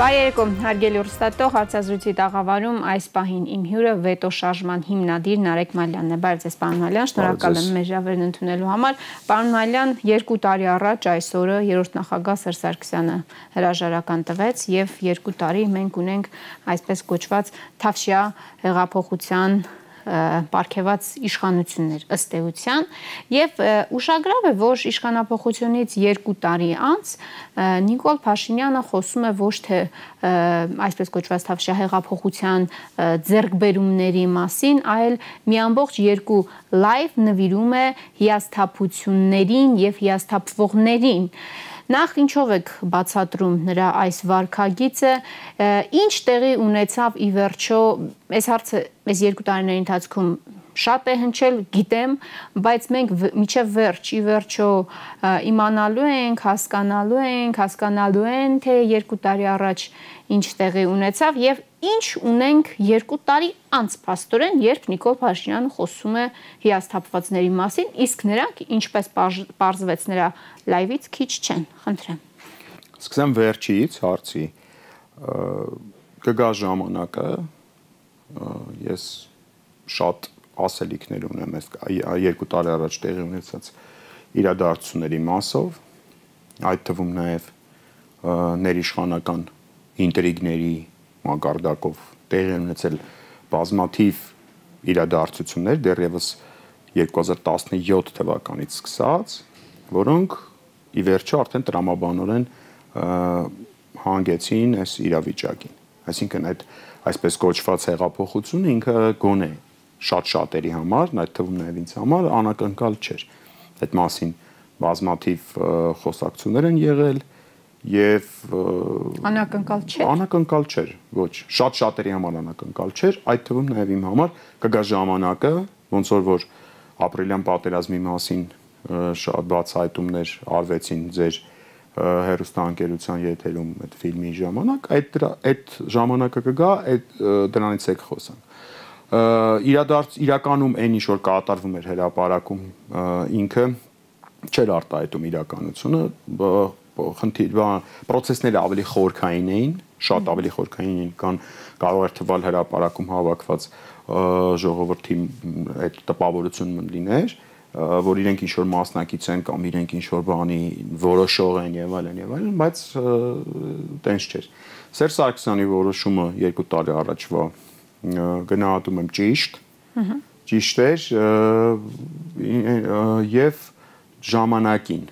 Բայերեկո հարգելի ուրստատող հարցազրույցի տաղավարում այս պահին իմ հյուրը վետո շարժման հիմնադիր Նարեկ Մալյանն է։ Բարև ձեզ, պարոն Մալյան, շնորհակալ եմ մեր ժավերն ընդունելու համար։ Պարոն Մալյան, երկու տարի առաջ այս օրը երրորդ նախագահ Սերժ Սարգսյանը հրաժարական տվեց եւ երկու տարի մենք ունենք այսպես կոչված Թավշյա հեղափոխության ապարքեված իշխանություններ ըստ էության եւ ուշագրավ է որ իշխանապողությունից 2 տարի անց Նիկոլ Փաշինյանը խոսում է ոչ թե այսպես կոչված թավշյա հեղափոխության ձերկբերումների մասին, այլ մի ամբողջ երկու լայվ նվիրում է հիասթափություններին եւ հիասթափվողներին Նախ ինչով եք բացատրում նրա այս վարկագիծը, ինչ տեղի ունեցավ ի վերջո, այս հարցը այս երկու տարիների ընթացքում շատ է հնչել, գիտեմ, բայց մենք միջև վերջ, ի վերջո իմանալու ենք, հասկանալու ենք, հասկանալու են, թե երկու տարի առաջ ինչ տեղի ունեցավ եւ ինչ ունենք երկու տարի անց փաստորեն, երբ Նիկոլ Փաշինյանը խոսում է հիասթափվածների մասին, իսկ նրանք, ինչպես պարզվեց նրա լայվից, քիչ չեն։ Խնդրեմ։ Սկսեմ վերջից հարցի։ Կգա ժամանակը ես շատ ասելիքներ ունեմ այս երկու տարի առաջ տեղի ունեցած իրադարձությունների մասով, այդ թվում նաև ներիշխանական ինտրիգների մակարդակով տեղի ունեցել բազմաթիվ իրադարձություններ դեռևս 2017 թվականից սկսած, որոնք ի վերջո արդեն տրամաբանորեն հանգեցին այս իրավիճակին։ Այսինքն այդ այսպես կոչված հեղափոխությունը ինքը գոնե շատ շատերի համար, այդ թվում նաև ինձ համար անակնկալ չէր։ Այդ մասին բազմաթիվ խոսակցություններ են եղել եւ անակնկալ չէր։ Անակնկալ չէր, ոչ, շատ շատերի համար անակնկալ չէր, այդ թվում նաև իմ համար կգա ժամանակը, ոնց որ որ ապրիլյան պատերազմի մասին շատ բացահայտումներ արվեցին ձեր հերոստանգերության եթերում այդ ֆիլմի ժամանակ, այդ այդ ժամանակը կգա, այդ դրանից եք խոսանք իրադարձ իրականում այն ինչ որ կատարվում էր հրաապարակում ինքը չէր արտահայտում իրականությունը խնդիր process-ները ավելի խորքային էին շատ ավելի խորքային էին կան կարող էր թվալ հրաապարակում հավաքված ժողովրդի այդ տպավորությունը լիներ որ իրենք ինչ որ մասնակից են կամ իրենք ինչ որ բանի որոշող են եւ այլն եւ այլն, բայց տենց չէր։ Սերժ Սարգսյանի որոշումը 2 տարի առաջվա գնահատում եմ ճիշտ։ Ճիշտ էր եւ ժամանակին,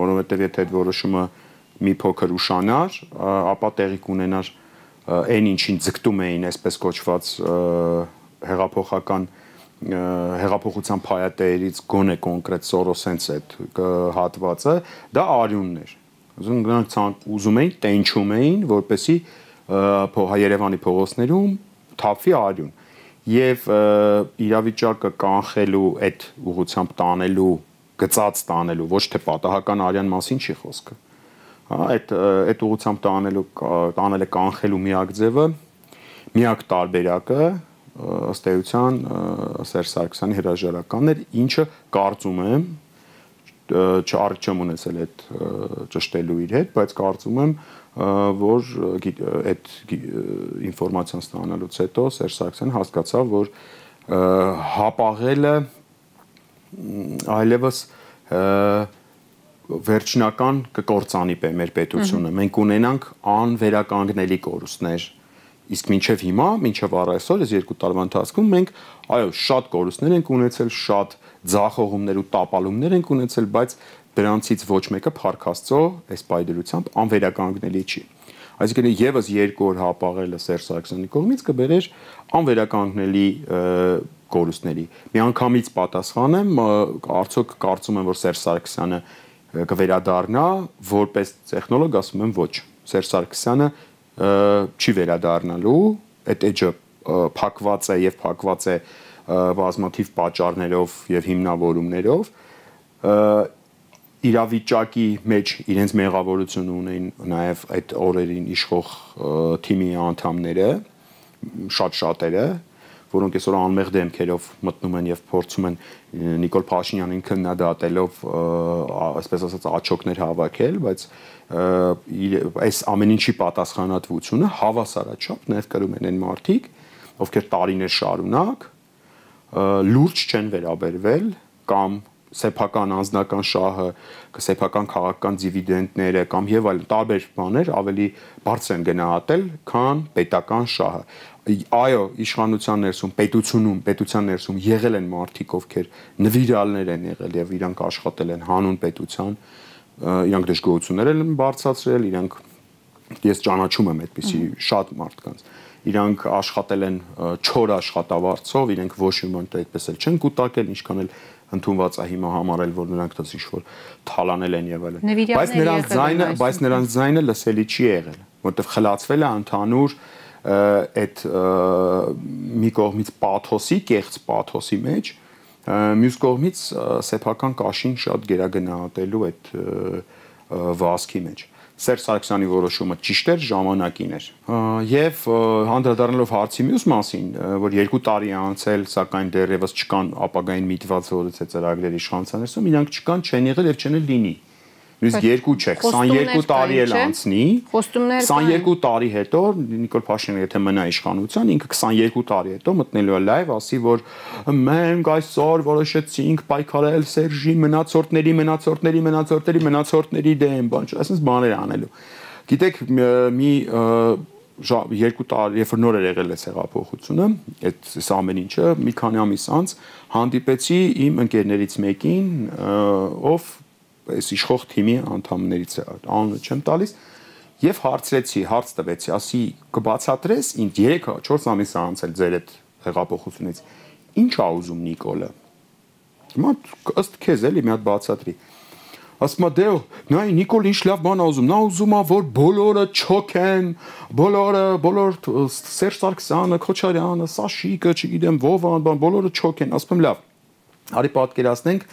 որովհետեւ եթե այդ որոշումը մի փոքր ուշանար, ապա տեղի կունենար այն ինչին ձգտում էին այսպես կոչված հեղափոխական հեղափոխության փայատերից գոնե կոնկրետ Սորոսենց այդ հատվածը դա արյուններ ուզում նրանք ուզում էին տենչում էին որպեսի Երևանի փողոցներում թափվի արյուն եւ իրավիճակը կանխելու այդ ուղությամբ տանելու գծած տանելու ոչ թե պատահական արյան մասին չի խոսքը հա այդ այդ ուղությամբ տանելու տանելը կանխելու միակ ձևը միակ տարբերակը ըստ էության Սերժ Սարգսյանի հրաժարականն էր ինչը կարծում եմ չարիք չեմ ունեցել այդ ճշտելու իր հետ բայց կարծում եմ որ այդ ինֆորմացիան ստանալուց հետո Սերժ Սարգսյանը հասկացավ, որ հապաղելը այլևս վերջնական կկործանի պե մեր պետությունը։ Մենք ունենանք անվերականգնելի կորուստներ իսկ մինչև հիմա, մինչև առ այսօր, այս երկու տարվա ընթացքում մենք այո, շատ կորուստներ ենք ունեցել, շատ ձախողումներ ու տապալումներ ենք ունեցել, բայց դրանցից ոչ մեկը Փարքաստո այս պայդրությամբ անվերականգնելի չի։ Այսինքն եւս երկու օր հապաղելը Սերժ Սարգսյանի կողմից կբերեր անվերականգնելի կորուստների։ Միանգամից պատասխանեմ, արդյոք կարծում եմ, որ Սերժ Սարգսյանը կվերադառնա որպես տեխնոլոգ, ասում եմ ոչ։ Սերժ Սարգսյանը չի վերադառնալու, այդ էջը փակված է եւ փակված է բազմաթիվ պատճառներով եւ հիմնավորումներով իրավիճակի մեջ իրենց մեղավորություն ունեն նաև այդ օրերին իշխող թիմի անդամները շատ շատերը որոնք այսօր անմեղ դեմքերով մտնում են եւ փորձում են Նիկոլ Փաշինյանին քննադատելով այսպես ասած աչոկներ հավաքել, բայց այս ամեն ինչի պատասխանատվությունը հավասարաչափ ներկրում են այն մարդիկ, ովքեր տարիներ շարունակ լուրջ չեն վերաբերվել կամ սեփական անձնական շահը, սեփական քաղաքական դիվիդենդները կամ եւ այլ տարբեր բաներ ավելի բարձր են գնահատել, քան պետական շահը այո, իշխանության ներսում, պետությունում, պետության ներսում եղել են մարդիկ, ովքեր նվիրալներ են եղել եւ իրանք աշխատել են հանուն պետության, իրանք դժգոհություններ են բարձրացրել, իրանք ես ճանաչում եմ այդպիսի շատ մարդկանց իրանք աշխատել են 4 աշխատավարձով, իրենք ոչ ոմանք այդպես էլ չեն կուտակել, ինչքան էլ ընդունված է հիմա համարել, որ նրանք դից ինչ-որ թալանել են եւ այլն։ Բայց նրանց ձայնը, բայց նրանց ձայնը լսելի չի եղել, որտեղ խլացվել է ընդհանուր այդ մի կողմից պաթոսի, կեղծ պաթոսի մեջ, մյուս կողմից սեփական կաշին շատ գերագնահատելու այդ վազքի մեջ։ Սերժ Սարգսյանի որոշումը ճիշտ էր, ժամանակին էր։ Եվ հանդրադառնալով հարցի մյուս մասին, որ երկու տարի անցել, սակայն դեռևս չկան ապագային միտված որից է ծրագրերի իշխանություններում, իրանք չկան, չեն եղել եւ չեն լինի։ Նույնիսկ երկու չէ, 22 տարի էլ անցնի։ 22 տարի հետո Նիկոլ Փաշինյանը եթե մնա իշխանության, ինքը 22 տարի հետո մտնելու է լայվ, ասի որ մենք այսօր որոշեցինք պայքարել Սերժի մնացորդների, մնացորդների, մնացորդների, մնացորդների դեմ, բան, այսպես բաներ անելու։ Գիտեք, մի երկու տարի, երբ որ նոր էր եղել է հեղափոխությունը, այդ սա ամեն ինչը մի քանի ամիս անց հանդիպեցի իմ ընկերներից մեկին, ով այս իշխող թիմի անդամներից է, անունը չեմ տալիս, եւ հարցրեցի, հարց տվեցի, ասի կբացատրես ինձ 3-4 ամիս անցել ձեր այդ հեղափոխությունից։ Ինչ ա ուզում Նիկոլը։ Հիմա ըստ քեզ էլի մի հատ բացատրի։ Ասում դե նայ Նիկոլ ինչ լավ բան ա ուզում։ Նա ուզում ա որ բոլորը չոքեն, բոլորը, բոլոր Սերժ Սարգսյանը, Քոչարյանը, Սաշիկը, չգիտեմ, Վովան, բան, բոլորը չոքեն։ Ասում եմ լավ։ Արի պատկերացնենք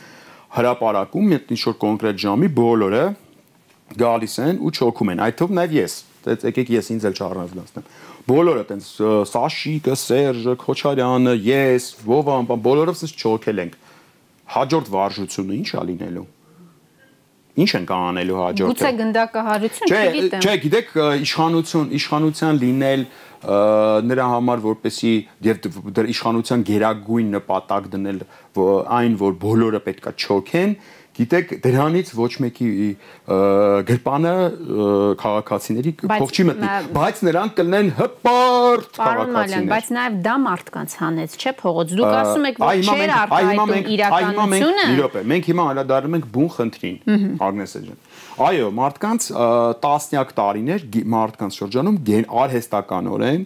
հրաապարակում մի ինչ-որ կոնկրետ ժամի բոլորը գալիս են ու չոքում են։ Այդ թվում նաև ես։ Դες եկեք ես ինձ էլ չառնազգացնեմ։ Բոլորը տենց Սաշիկը, Սերժը, Քոչարյանը, ես, Վովան, բոլորովս չոքել ենք։ Հաջորդ վարժությունը ի՞նչ ա լինելու։ Ինչ են կանելու հաջորդը։ Գուցե գնդակահարություն, չգիտեմ։ Չէ, գիտեք, իշխանություն, իշխանության լինել նրա համար որպեսի եւ դեր իշխանության գերագույն նպատակ դնել այն որ բոլորը պետքա չոքեն գիտեք դրանից ոչ մեկի գրպանը քաղաքացիների փող չի մտնի բայց նրանք կլինեն հպարտ քաղաքացիներ բայց նաև դա մարդկանց հանեց չէ փողոց դուք ասում եք որ չեր արտահայտում իրականությունը մի րոպե մենք հիմա անդրադառնում ենք բուն խնդրին Ագնեսե ջան Այո, մարդկանց տասնյակ տարիներ մարդկանց շրջանում գեն արհեստականորեն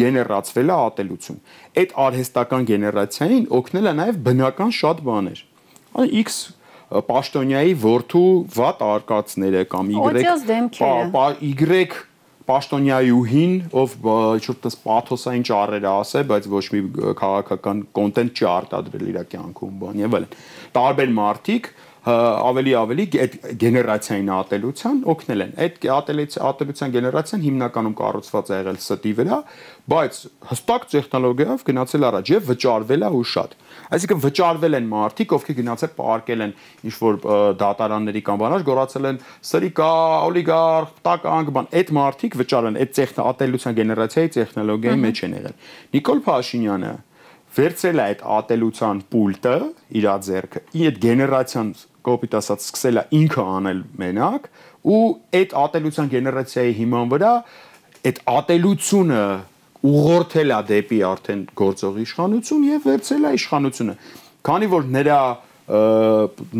գեներացվել է ատելություն։ Այդ արհեստական գեներացիային օգնել է նաև բնական շատ բաներ։ X պաշտոնյայի ворթու վատ արկածները կամ Y Y պաշտոնյայուհին, ով իչուրտես պաթոսային ճառեր է ասել, բայց ոչ մի քաղաքական կոնտենտ չի արտադրել իր կյանքում, բան եւ այլն։ Տարբեր մարտիկ, ավելի ավելի այդ գեներացիային ատելության օգնել են։ Այդ ատելության գեներացիան հիմնականում կառուցված է եղել ստի վրա, բայց հստակ տեխնոլոգիայով գնացել առաջ եւ վճարվել է ու շատ։ Այսինքն վճարվել են մարդիկ, ովքեր գնացել պարկել են ինչ որ դատարանների կամ բանար, գոռացել են սրիկա, օլիգարխ, տականք, բան։ Այդ մարդիկ վճարեն այդ տեխնատելության գեներացիայի տեխնոլոգիայի մեջ են եղել։ Նիկոլ Փաշինյանը վերցրել է այդ ատելության պուլտը իր ձեռքը, այդ գեներացիան կոպիտ ասած սկսել է ինքը անել մենակ ու այդ ատելության գեներացիայի հիման վրա այդ ատելությունը ուղղորդել է դեպի արդեն գործող իշխանություն եւ վերցել է իշխանությունը։ Քանի որ նրա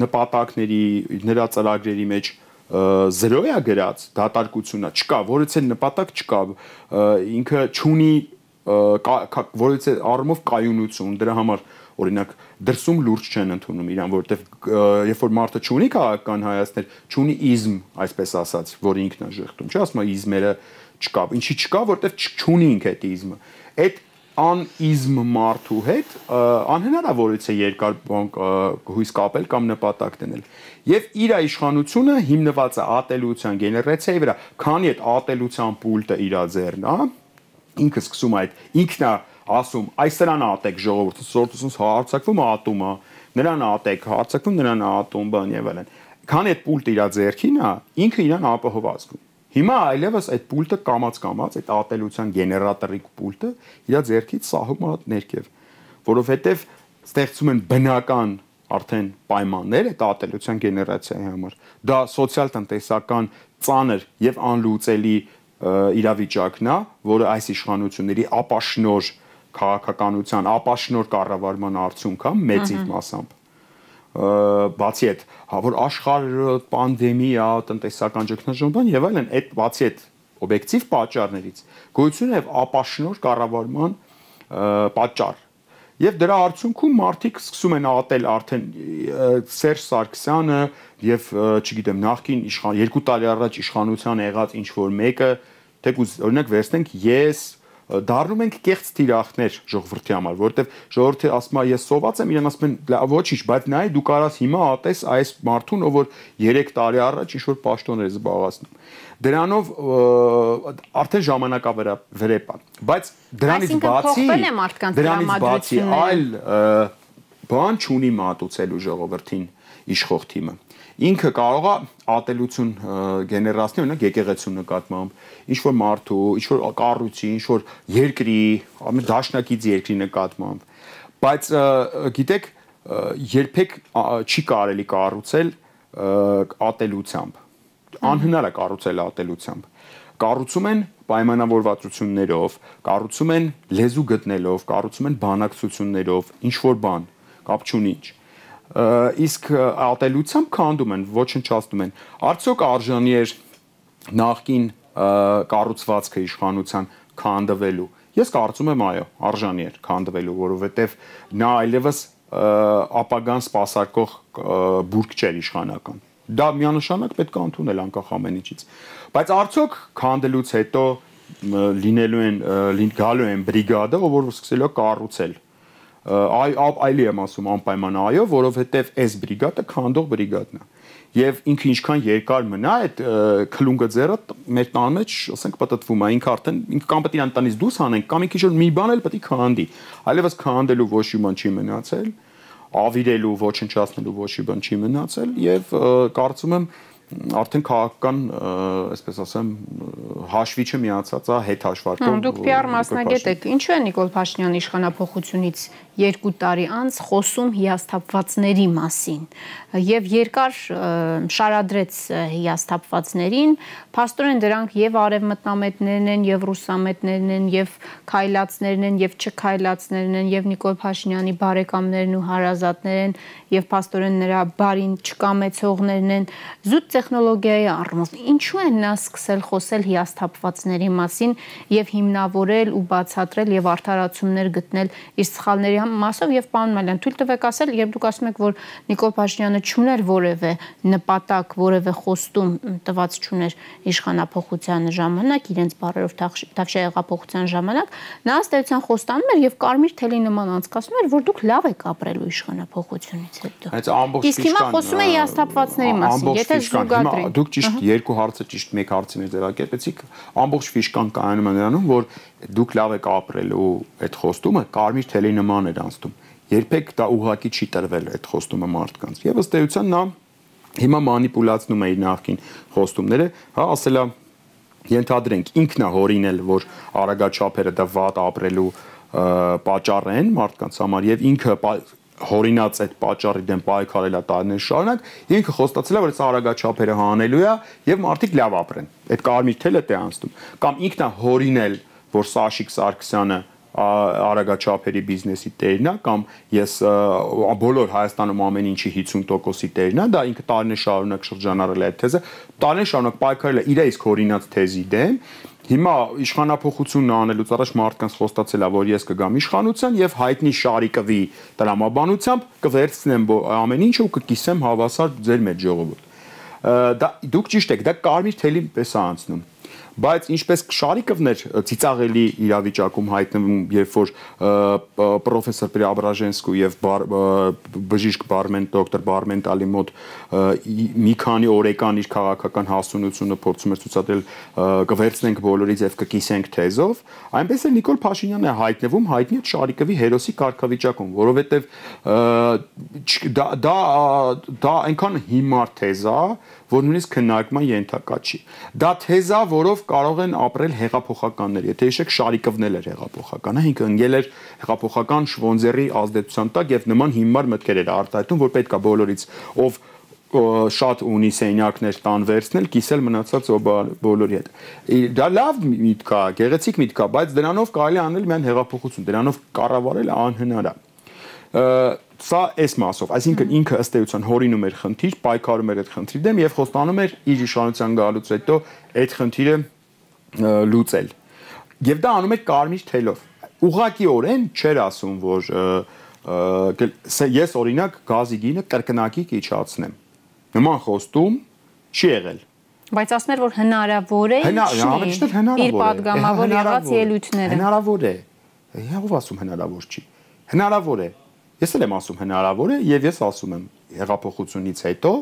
նպատակների, նրա ծրագրերի մեջ զրո է գրած դատարկությունը չկա, որից է նպատակ չկա, ինքը ճունի որից է առումով կայունություն, դրա համար օրինակ դրսում լուրջ չեն ընդունում իրան, որովհետև երբ որ մարդը ճունի քաղաքական հայացքներ, ճունի իզմ, այսպես ասած, որ ինքն է ժխտում, չէ՞, ասում է իզմերը չկա։ Ինչի չկա, որտեվ չունի ինքը այդ իզմը։ Այդ անիզմ մարդու հետ անհնար է երկար հույս կապել կամ նպատակ դնել։ Եվ իր իշխանությունը հիմնված է ատելության գեներացիայի վրա, քանի այդ ատելության պուլտը իր ձեռն է, ինքը սկսում այդ ինքնա ասում, այս նրան ատեք ժողովուրդը, սորտուսից հարցակվում ատումը, նրան ատեք, հարցակվում նրան ատում, բան եւ այլն։ Քանի այդ պուլտը իր ձեռքին է, ինքը իրան ապահոված կու։ Հիմա այլևս այդ պուլտը կամած-կամած, այդ ատելության գեներատորի պուլտը իր ձեռքից սահում է ներքև, որովհետեւ ստեղծում են բնական արդեն պայմաններ այդ ատելության գեներացիայի համար։ Դա սոցիալ-տնտեսական ծանր եւ անլուծելի իրավիճակն է, որը այս իշխանությունների ապաշնոր քաղաքականության, ապաշնոր կառավարման արդյունք է մեծի մասամբ բացի այդ, հա որ աշխարհը պանդեմիա, տնտեսական ճգնաժամ եւ այլն, այդ բացի այդ օբյեկտիվ պատճառներից գոյություն եւ ապաշնոր կառավարման պատճառ Եվ դրա արդյունքում մարդիկ սկսում են ատել արդեն Սերժ Սարգսյանը եւ չգիտեմ նախքին իշխան երկու տարի առաջ իշխանության եղած ինչ որ մեկը թեկուզ օրինակ վերցնենք ես դառնում ենք կեղծ թիրախներ ժողովրդի համար, որովհետև ժողովրդը ասում է ես սոված եմ, իրեն ասում են ոչինչ, բայց նայ դու կարաս հիմա ատես այս մարդուն, ով որ 3 տարի առաջ ինչ որ պաշտոններ զբաղացնում դրանով արդեն ժամանակավերապ է բայց դրանից բացի դրանից բացի այլ բան չունի մատուցելու ժողովրդին իշխող թիմը ինքը կարող է ատելություն գեներացնել օրինակ եկեղեցու նկատմամբ ինչ որ մարդու ինչ որ կառույցի ինչ որ երկրի ամեն դաշնակից երկրի նկատմամբ բայց գիտեք երբեք չի կարելի կառուցել ատելությամբ անհնար է կառուցել ատելությամբ կառուցում են պայմանավորվածություններով, կառուցում են լեզու գտնելով, կառուցում են բանակցություններով, ինչ որ բան, կապ չունի ինչ իսկ ատելությամբ քանդում են, ոչնչացնում են։ Արդյոք արժանի էր նախքին կառուցվածքը իշխանության քանդվելու։ Ես կարծում եմ այո, արժանի էր քանդվելու, որովհետև նա այլևս ապագան սпасարկող բուրգ չէր իշխանական։ Դա միանշանակ պետք է ընդունել անկախ ամեն ինչից։ Բայց արդյոք քանդելուց հետո լինելու են լինելու են բրիգադը, ով որ սկսելու է կառուցել այ այլի եմ ասում անպայման այո, որովհետև այս բրիգադը քանդող բրիգադն է։ Եվ ինքը ինչքան երկար մնա այդ քլունգը ձեռը մեր տան մեջ, ասենք, պատտվում է, ինքը արդեն ինքը կամ պետք է իրան տնից դուրս հանենք, կամ ինքը ինչ-որ մի բան էլ պետք է քանդի։ Այլևս քանդելու ոչ մի բան չի մնացել։ ավիրելու, ոչնչացնելու ոչ մի բան չի մնացել եւ կարծում եմ արդեն քաղաքական, այսպես ասեմ, հաշվի չմիացած է հետ հաշվարկով։ Դուք PR մասնագետ եք։ Ինչու է Նիկոլ Փաշինյանը իշխանապողությունից երկու տարի անց խոսում հիասթափվածների մասին եւ երկար շարադրեց հիասթափվածներին փաստորեն դրանք եւ արևմտնամետներն են եւ ռուսամետներն են եւ քայլածներն են եւ չքայլածներն են եւ Նիկոլ Փաշինյանի բարեկամներն ու հարազատներ են եւ փաստորեն նրա բարին չկամեցողներն են զուտ տեխնոլոգիայի առումով ինչու են նա սկսել խոսել հիասթափվածների մասին եւ հիմնավորել ու բացատրել եւ արդարացումներ գտնել իր սխալների մասով եւ պարոն Մալյան, թույլ տվեք ասել, երբ դուք ասում եք, որ Նիկոլ Փաշինյանը չուներ որևէ նպատակ, որևէ խոստում տված չուներ իշխանապողության ժամանակ, իրենց բարերով Թավշյա հեղափոխության ժամանակ, նա ըստ էության խոստանում էր եւ Կարմիր թելի նման անցկացնում էր, որ դուք լավ եք ապրելու իշխանապողությունից հետո։ Այս ամբողջ Իսկ հիմա խոսում է հիասթափվածների մասին, եթե զուգադրենք։ Դուք ճիշտ երկու հարցը ճիշտ մեկ հարցին ձևակերպեցիք, ամբողջ ֆիշկան կայանում է նրանում, որ դուք լավ եք ապրելու այդ խոստումը կարմիր թելի նման էր անցնում։ Երբեք դա ուղակի չի տրվել այդ խոստումը մարդկանց։ Եվ ըստ էության նա հիմա մանիպուլացնում է իր նախքին խոստումները, հա, ասելա ենթադրենք ինքն է հորինել, որ արագաչափերը դա վատ ապրելու պատճառ են մարդկանց համար եւ ինքը հորինած այդ պատճառի դեմ պայքարել է տարիներ շարունակ, ինքը խոստացել է, որ այս արագաչափերը հանելու է եւ մարդիկ լավ ապրեն։ Այդ կարմիր թելը տե անցնում։ Կամ ինքն է հորինել որ Սաշիկ Սարգսյանը արագաչափերի բիզնեսի տերն է կամ ես բոլոր Հայաստանում ամեն ինչի 50%-ի տերն է, դա ինքը տարիներ շարունակ շրջանառել է այդ թեզը, տարիներ շարունակ պայքարել է իր իսկ օրինած թեզի դեմ, Հիմա իշխանապողությունն անելուց առաջ մարդկանց խոստացել է, որ ես կգամ իշխանության եւ հայտնի Շարիկովի տրամաբանությամբ կվերցնեմ ամեն ինչը ու կկիսեմ հավասար ձեր մեջ ժողովուրդ։ Դա դուք ճիշտ եք, դա կարմիր թելի պես է անցնում բայց ինչպես Շարիկովն էր ծիծաղելի իրավիճակում հայտնվում, երբ որ պրոֆեսոր Պրեաբրաժենսկու եւ բժիշկ Բարմեն դոկտոր Բարմենտալի մոտ մի քանի օրեկան իր քաղաքական հասունությունը փորձում էր ցուցադրել կվերցնենք բոլորից եւ կկիսենք թեզով, այնպես էլ Նիկոլ Փաշինյանն է հայտնվում հայտնի Շարիկովի հերոսի կարգավիճակում, որովհետեւ դա դա դա այնքան հիմար թեզ է, որ նույնիսկ քննարկման ենթակա չի։ Դա թեզա, որով կարող են ապրել հեղափոխականներ։ Եթե հիշեք Շարիկովն էր հեղափոխականը, ինքը ընկել էր հեղափոխական Շվոնզերի ազդեցության տակ եւ նման հիմար մտքեր էր արտահայտում, որ պետքա բոլորից ով շատ ունի սենյակներ տան վերցնել, կիսել մնացած բոլորի հետ։ Դա լավ միտք է, գեղեցիկ միտք է, բայց դրանով կարելի անել միայն հեղափոխություն, դրանով կառավարել անհնար է սա էս մասով, այսինքն ինքը ըստ էության հորինում էր խնդիր, պայքարում էր այդ խնդրի դեմ եւ խոստանում էր իր իշխանության գալուց հետո այդ խնդիրը լուծել։ Եվ դա անում էր կարմիր թելով։ Ուղղակիորեն չէր ասում, որ ես օրինակ գազի գինը կրկնակի կիչացնեմ։ Նման խոստում չի եղել բայց ասներ որ հնարավոր է հնարավոր հնարավոր իր падգամավոր եղած ելույթները հնարավոր է ով ասում հնարավոր չի հնարավոր է Ես էլ եմ ասում հնարավոր է եւ ես ասում եմ հեղափոխությունից հետո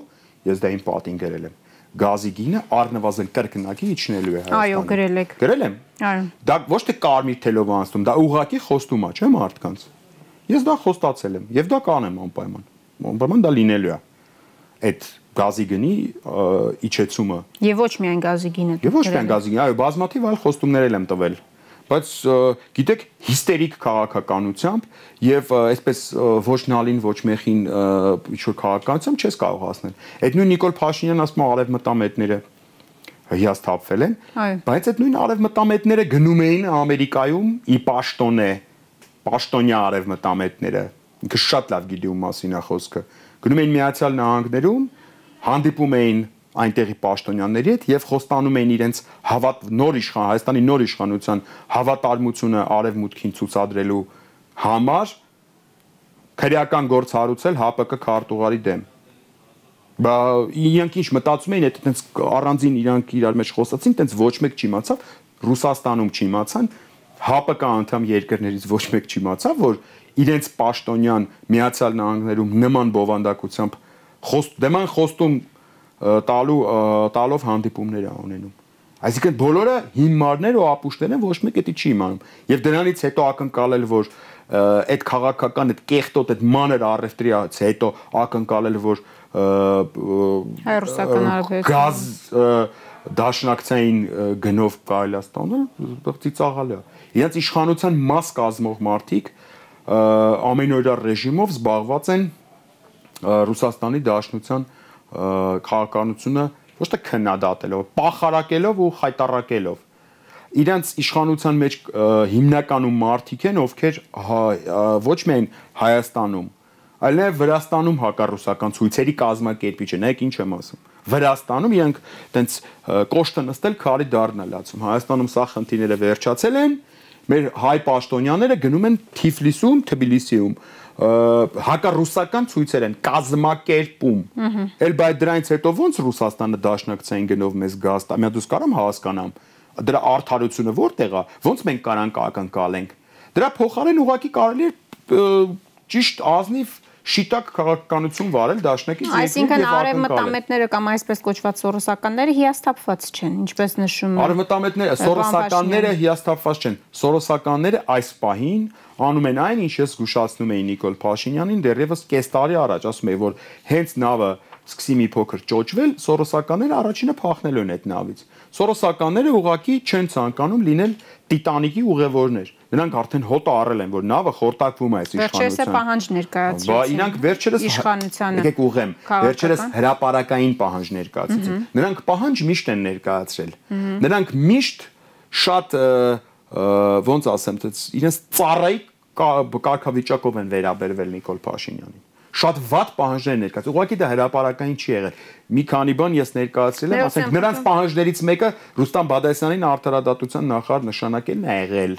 ես դա իմ պատին գրել եմ գազի գինը առնվազն կրկնակի իջնելու է Հայաստանում։ Այո, գրել եք։ Գրել եմ։ Այո։ Դա ոչ թե կարմիր թելով անցնում, դա ուղակի խոստում է, չէ՞ մարդկանց։ Ես դա խոստացել եմ եւ դա կանեմ անպայման։ Անպայման դա լինելու է։ Այդ գազի գնի իջեցումը։ Եւ ոչ միայն գազի գինը։ Եվ ոչ միայն գազի գինը, այո, բազմաթիվ այլ խոստումներ եմ տվել բայց գիտեք հիստերիկ քաղաքականությամբ եւ այսպես ոչ նալին ոչ մեխին ինչ որ քաղաքականությամբ չես կարող հասնել այդ նույն Նիկոլ Փաշինյանն ասում է արևմտամետները հիասթափվել են բայց այդ նույն արևմտամետները գնում էին ամերիկայում ի պաշտոնե պաշտոնյա արևմտամետները ինքը շատ լավ գիտի ում մասին է խոսքը գնում էին միացյալ նահանգներում հանդիպում էին այնտեղի պաշտոնյաների հետ եւ խոստանում էին իրենց հավատ նոր իշխան Հայաստանի նոր իշխանության հավատարմությունը արևմուտքին ցուցադրելու համար քրեական գործ հարուցել ՀԱՊԿ քարտուղարի դեմ բա իրանք ինչ մտածում էին այդ այդպես առանձին իրանք իրար մեջ խոսացին այդպես ոչ մեկ չիմացավ Ռուսաստանում չիմացան ՀԱՊԿ անդամ երկրներից ոչ մեկ չիմացավ որ իրենց պաշտոնյան միացյալ նահանգներում նման բովանդակությամբ խոստ դեման խոստում տալու տալով հանդիպումներ է ունենում։ Այսինքն բոլորը հիմարներ ու ապուշներ են, ոչ մեկը դա չի իմանում։ Եվ դրանից հետո ակնկալել, որ այդ քաղաքական այդ կեղտոտ այդ մանր առևտրից հետո ակնկալել, որ հայ-ռուսական արվեստ գազ դաշնակցային գնով կարելի է ստանալ, ծիծաղալի է։ Իրենց իշխանության մաս կազմող մարդիկ ամենօրյա ռեժիմով զբաղված են Ռուսաստանի Դաշնության քաղաքականությունը ոչ թե քննադատելով, պախարակելով ու խայտարակելով իրենց իշխանության մեջ հիմնականում մարդիկ են, ովքեր ոչ միայն Հայաստանում, այլ նաև Վրաստանում հակառուսական ցույցերի կազմակերպիչ են, եք ինչ եմ ասում։ Վրաստանում իրենք տենց կոշտը նստել քարի դառնալացում։ Հայաստանում սա խնդիրները վերջացել են, մեր հայ պաշտոնյաները գնում են Թիֆլիսում, Թբիլիսիում հակառուսական ցույցեր են կազմակերպում։ Էլ բայց դրանից հետո ո՞նց Ռուսաստանը դաշնակցային գնով մեզ գազ տա։ Մի դուս կարամ հասկանամ։ Դրա արդարությունը որտեղ է։ Ոնց մենք կարանք ակնկալենք։ Դրա փոխարեն ուղակի կարելի է ճիշտ ազնիվ շիտակ քաղաքականություն վարել դաշնակից Այսինքն արևմտամետները կամ այսպես կոչված սորոսականները հիասթափված չեն, ինչպես նշում են։ Արևմտամետները, սորոսականները հիասթափված չեն։ Սորոսականները այս պահին անում են այն, ինչ ես զգուշացնում էի Նիկոլ Փաշինյանին դեռևս կես տարի առաջ, ասում էի, որ հենց նավը սկսի մի փոքր ճոճվել, սորոսականները առաջինը փախնելու են այդ նավից։ Սորոսականները ուղակի չեն ցանկանում լինել Տիտանիկի ուղևորներ։ Նրանք արդեն հոտը առել են, որ նավը խորտակվում է այս իշխանության։ Վերջերս է պահանջ ներկայացրեցին։ Բա իրանք վերջերս իշխանությանը։ Եկեք ուղեմ։ Վերջերս հրաապարակային պահանջ ներկայացրեցին։ Նրանք պահանջ միշտ են ներկայացրել։ Նրանք միշտ շատ ոնց ասեմ, իրենց ծառայի կարգավիճակով են վերաբերվել Նիկոլ Փաշինյանին շատ վատ պահանջներ ներկայացրել։ Ուղղակի դա հրաապարական չի եղել։ Մի քանի բան ես ներկայացրել եմ, ասենք նրանց պահանջներից մեկը Ռուստամ Բադասյանին արտարադատության նախարար նշանակելն է եղել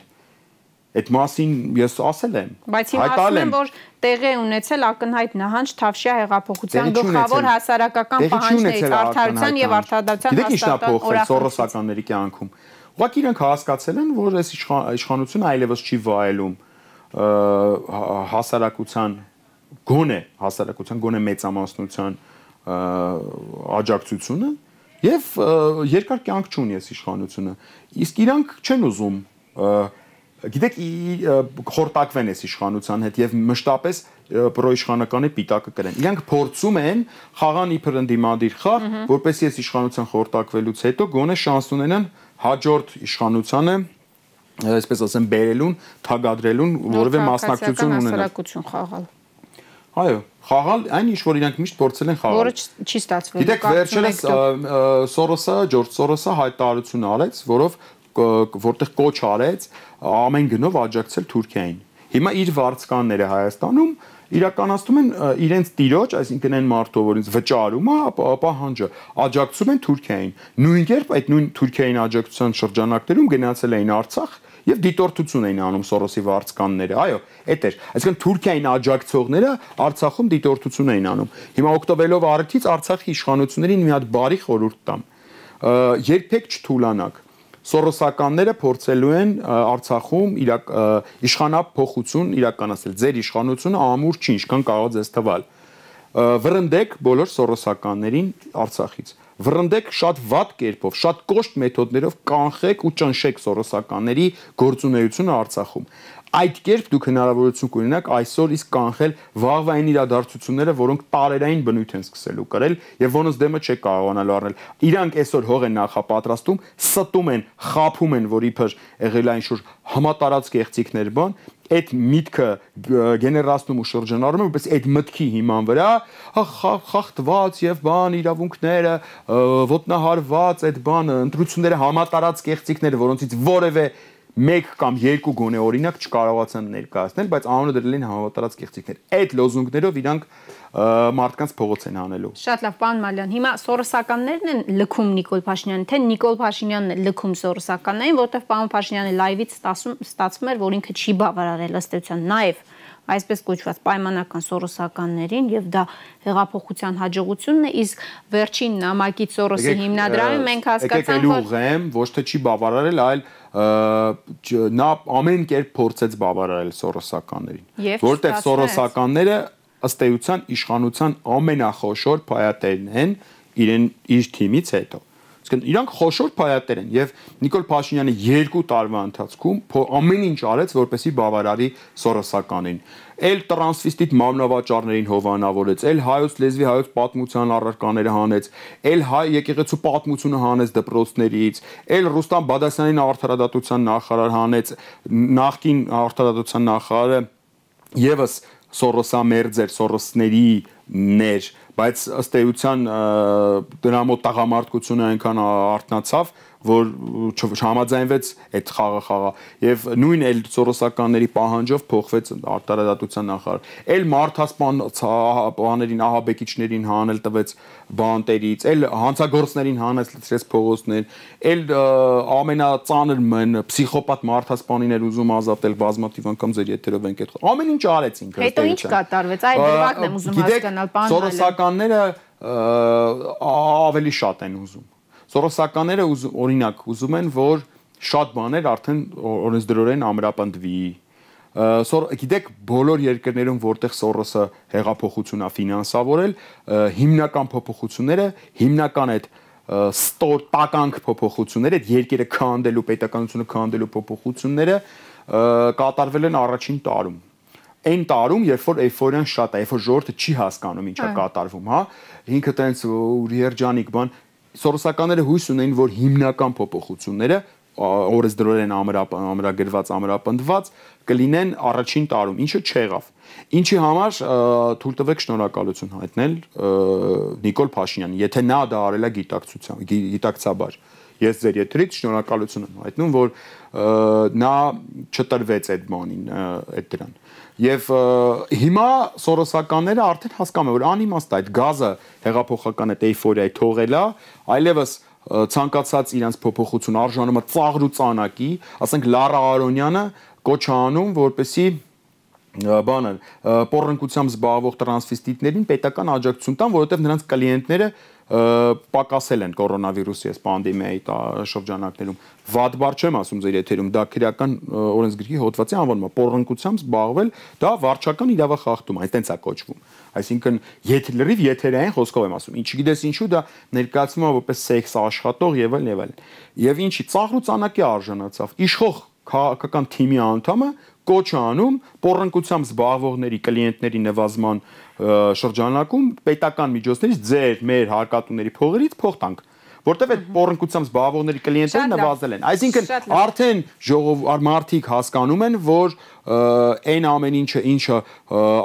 Այդ մասին ես ասել եմ։ Բայց հիմա ասում եմ, որ տեղի ունեցել ակնհայտ նահանջ Թավշյա հեղափոխության գլխավոր հասարակական պահանջներից արդարության եւ արդարադատության հաստատան օրակարգի կյանքում։ Ուղղակի իրենք հասկացել են, որ այս իշխանությունը այլևս չի վայելում հասարակության գոնե հասարակության գոնե մեծամասնության աջակցությունը եւ երկար կյանք չունի այս իշխանությունը իսկ իրանք չեն ուզում գիտեք խորտակվեն այս իշխանության հետ եւ մշտապես պրոիշխանականի պիտակը կրեն։ Իրանք փորձում են խաղան իբր ընդդիմադիր խաղ, որպեսզի այս իշխանության խորտակվելուց հետո գոնե շանս ունենան հաջորդ իշխանությանը այսպես ասեմ, բերելուն, թագադրելուն որևէ մասնակցություն ունենալ։ Հասարակություն խաղալ։ Այո, խաղալ այն ինչ որ իրանք միշտ փորձել են խաղալ։ Որը չի ստացվել։ Գիտեք, վերջերս Սորոսը, Ջորջ Սորոսը հայտարարություն արեց, որով որտեղ կոչ արեց ամեն գնով աջակցել Թուրքիային։ Հիմա իր վարձկանները Հայաստանում իրականացնում են իրենց տիրոջ, այսինքն այն մարդով, որ ինձ վճարում է, պահանջը աջակցում են Թուրքիային։ Նույն կերպ այդ նույն Թուրքիային աջակցության շրջանակներում գնացել էին Արցախ եւ դիտորդություն էին անում Սորոսի վարձկանները։ Այո, այդ էր։ Այսինքն Թուրքիային աջակցողները Արցախում դիտորդություն էին անում։ Հիմա օկտոբերով արդից Արցախի իշխանություններին մի հատ բարի խորհուրդ տամ։ Երբեք չթուլանաք Սորոսականները փորձելու են Արցախում իրակ իշխանապողություն իրականացնել։ Ձեր իշխանությունը ամուր չի, ինչքան կարող ձեզ թվալ։ Վրընդեք բոլոր սորոսականներին Արցախից վրընդեք շատ վատ կերպով, շատ կոշտ մեթոդներով կանխեք ու ճնշեք սորոսականների գործունեությունը Արցախում այդ կերպ դուք հնարավորություն կունենաք այսօր իսկ կանխել վաղվա այն իրադարձությունները, որոնք տարերային բնույթ են սկսելու կրել եւ ոնց դեմը չեք կարողանալու առնել։ Իրանք այսօր հող են նախապատրաստում, ստում են, խափում են, որ իբր եղել այն շուտ համատարած կեղծիքներ բան, այդ միտքը գեներացնում ու շրջանառում որպես այդ մտքի հիման վրա խախտված եւ բան իրավունքները ոտնահարված այդ բանը ընտրությունները համատարած կեղծիքները որոնցից որևէ մեկ կամ երկու գոնե օրինակ չկարողացան ներկայացնել, բայց անունը դրել են համատարած կեղծիքներ։ Այդ լոզունգներով իրանք մարդկանց փողոց են հանելու։ Շատ լավ, պարոն Մալյան։ Հիմա սորոսականներն են լքում Նիկոլ Փաշինյանին, թե Նիկոլ Փաշինյանն է լքում սորոսականներին, որտեղ պարոն Փաշինյանը լայվից ստացվում էր, որ ինքը չի բավարարել ըստ էության։ Նաև այսպես կոչված պայմանական սորոսականներին եւ դա հեղափոխության հաջողությունն է իսկ վերջին նամակից սորոսի հիմնադրամը մենք հասկացանք որ ուղեմ ոչ թե չի բավարարել այլ նա ամեն կերպ փորձեց բավարարել սորոսականներին որտեղ սորոսականները ըստ էության իշխանության ամենախոշոր փայատերն են իրեն իր թիմից հետո իրանք խոշոր փայատեր են եւ Նիկոլ Փաշինյանը երկու տարվա ընթացքում ամեն ինչ արեց, որպեսի բավարարի Սորոսականին էլ տրանսվիստիտ մամնավաճառներին հովանավորեց, էլ հայոց լեզվի հայոց պատմության առարկաները հանեց, էլ հայ եկեղեցու պատմությունը հանեց դպրոցներից, էլ Ռուստամ Բադասյանին արդարադատության նախարար հանեց, նախկին արդարադատության նախարարը եւս Սորոսամերձեր, Սորոսների ներ, բայց ըստ էության դրա մոտ տաղամարտկությունը այնքան արտնացավ, որ չհամաձայնվեց այդ խաղը խաղա եւ նույն էլ սորոսականների պահանջով փոխվեց արտարադատության նախարար էլ մարդասպան բաներին ահաբեկիչներին հանել տվեց բանտերից էլ հանցագործներին հանեց լցրեց փողոցներ էլ ամենածանր մեն փսիխոպատ մարդասպանին էր ուզում ազատել բազմաթիվ անգամ ձեր եթերով ենք այդ ամեն ինչ արեց ինքը հետո ինչ կատարվեց? Այդ դրվագն եմ ուզում հասկանալ բան սորոսականները ավելի շատ են ուզում Սորոսականները օրինակ ուզում են, որ շատ բաներ արդեն օրենսդրորեն ամրապնդվի։ Սոր գիտեք բոլոր երկրներում որտեղ Սորոսը հեղափոխություն է ֆինանսավորել, հիմնական փոփոխությունները հիմնական այդ ստոր տականք փոփոխությունները, այդ երկերը քանդելու, պետականությունը քանդելու փոփոխությունները կատարվել են առաջին տարում այն տարում, երբ որ էйֆորիան շատ է, երբ որ ժողովուրդը չի հասկանում ինչա կատարվում, հա, ինքը տենց երջանիկ բան, Սորոսականները հույս ունեն, որ հիմնական փոփոխությունները օրեսդրորեն ամրագրված, ամրապնդված կլինեն առաջին տարում, ինչը չեղավ։ Ինչի համար թույլ տվեք շնորհակալություն հայտնել Նիկոլ Փաշինյանին, եթե նա դա արել է գիտակցությամբ, գիտակցաբար։ Ես ձեր եթերից շնորհակալություն եմ հայտնում, որ նա չտրվեց այդ բանին, այդ դրան։ Եվ հիմա սորոսականները արդեն հասկանում են, որ անիմաստ է այդ գազը հեղափոխական այդ էйֆորիայի թողելա, այլևս ցանկացած իրանց փոփոխություն արժանումը ծաղր ու ծանակի, ասենք Լարա Արոնյանը կոչ անում, որպեսի բանը պոռնկությամբ զբաղվող տրանսվեստիտներին պետական աջակցություն տան, որովհետև նրանց կլիենտները պակասել են կորոնավիրուսի այս պանդեմիայի շրջանակներում։ Վատ բառ չեմ ասում ձեր եթերում, դա քրեական օրենսգրքի հոդվածի անվանում է պոռնկությամբ զբաղվել, դա վարչական իրավախախտում, այտենց է կոչվում։ Այսինքն եթե լրիվ եթերային խոսքով եմ ասում, ինչի գիտես ինչու դա ներկայացվում է որպես սեքս աշխատող եւ այլն եւ այլն։ Եվ ինչի ծաղրու ցանակի արժանացավ։ Իշխող քաղաքական թիմի անդամը կոչ անում պոռնկությամբ զբաղվողների կլիենտների նվազման շրջանակում պետական միջոցներից ձեր մեր հարկատուների փողերից փող տանք որտեվ այդ պոռնկությամբ զբաղվողների կլիենտները նվազել են այսինքն արդեն ժողով մարդիկ հասկանում են որ այն ամեն ինչը ինչը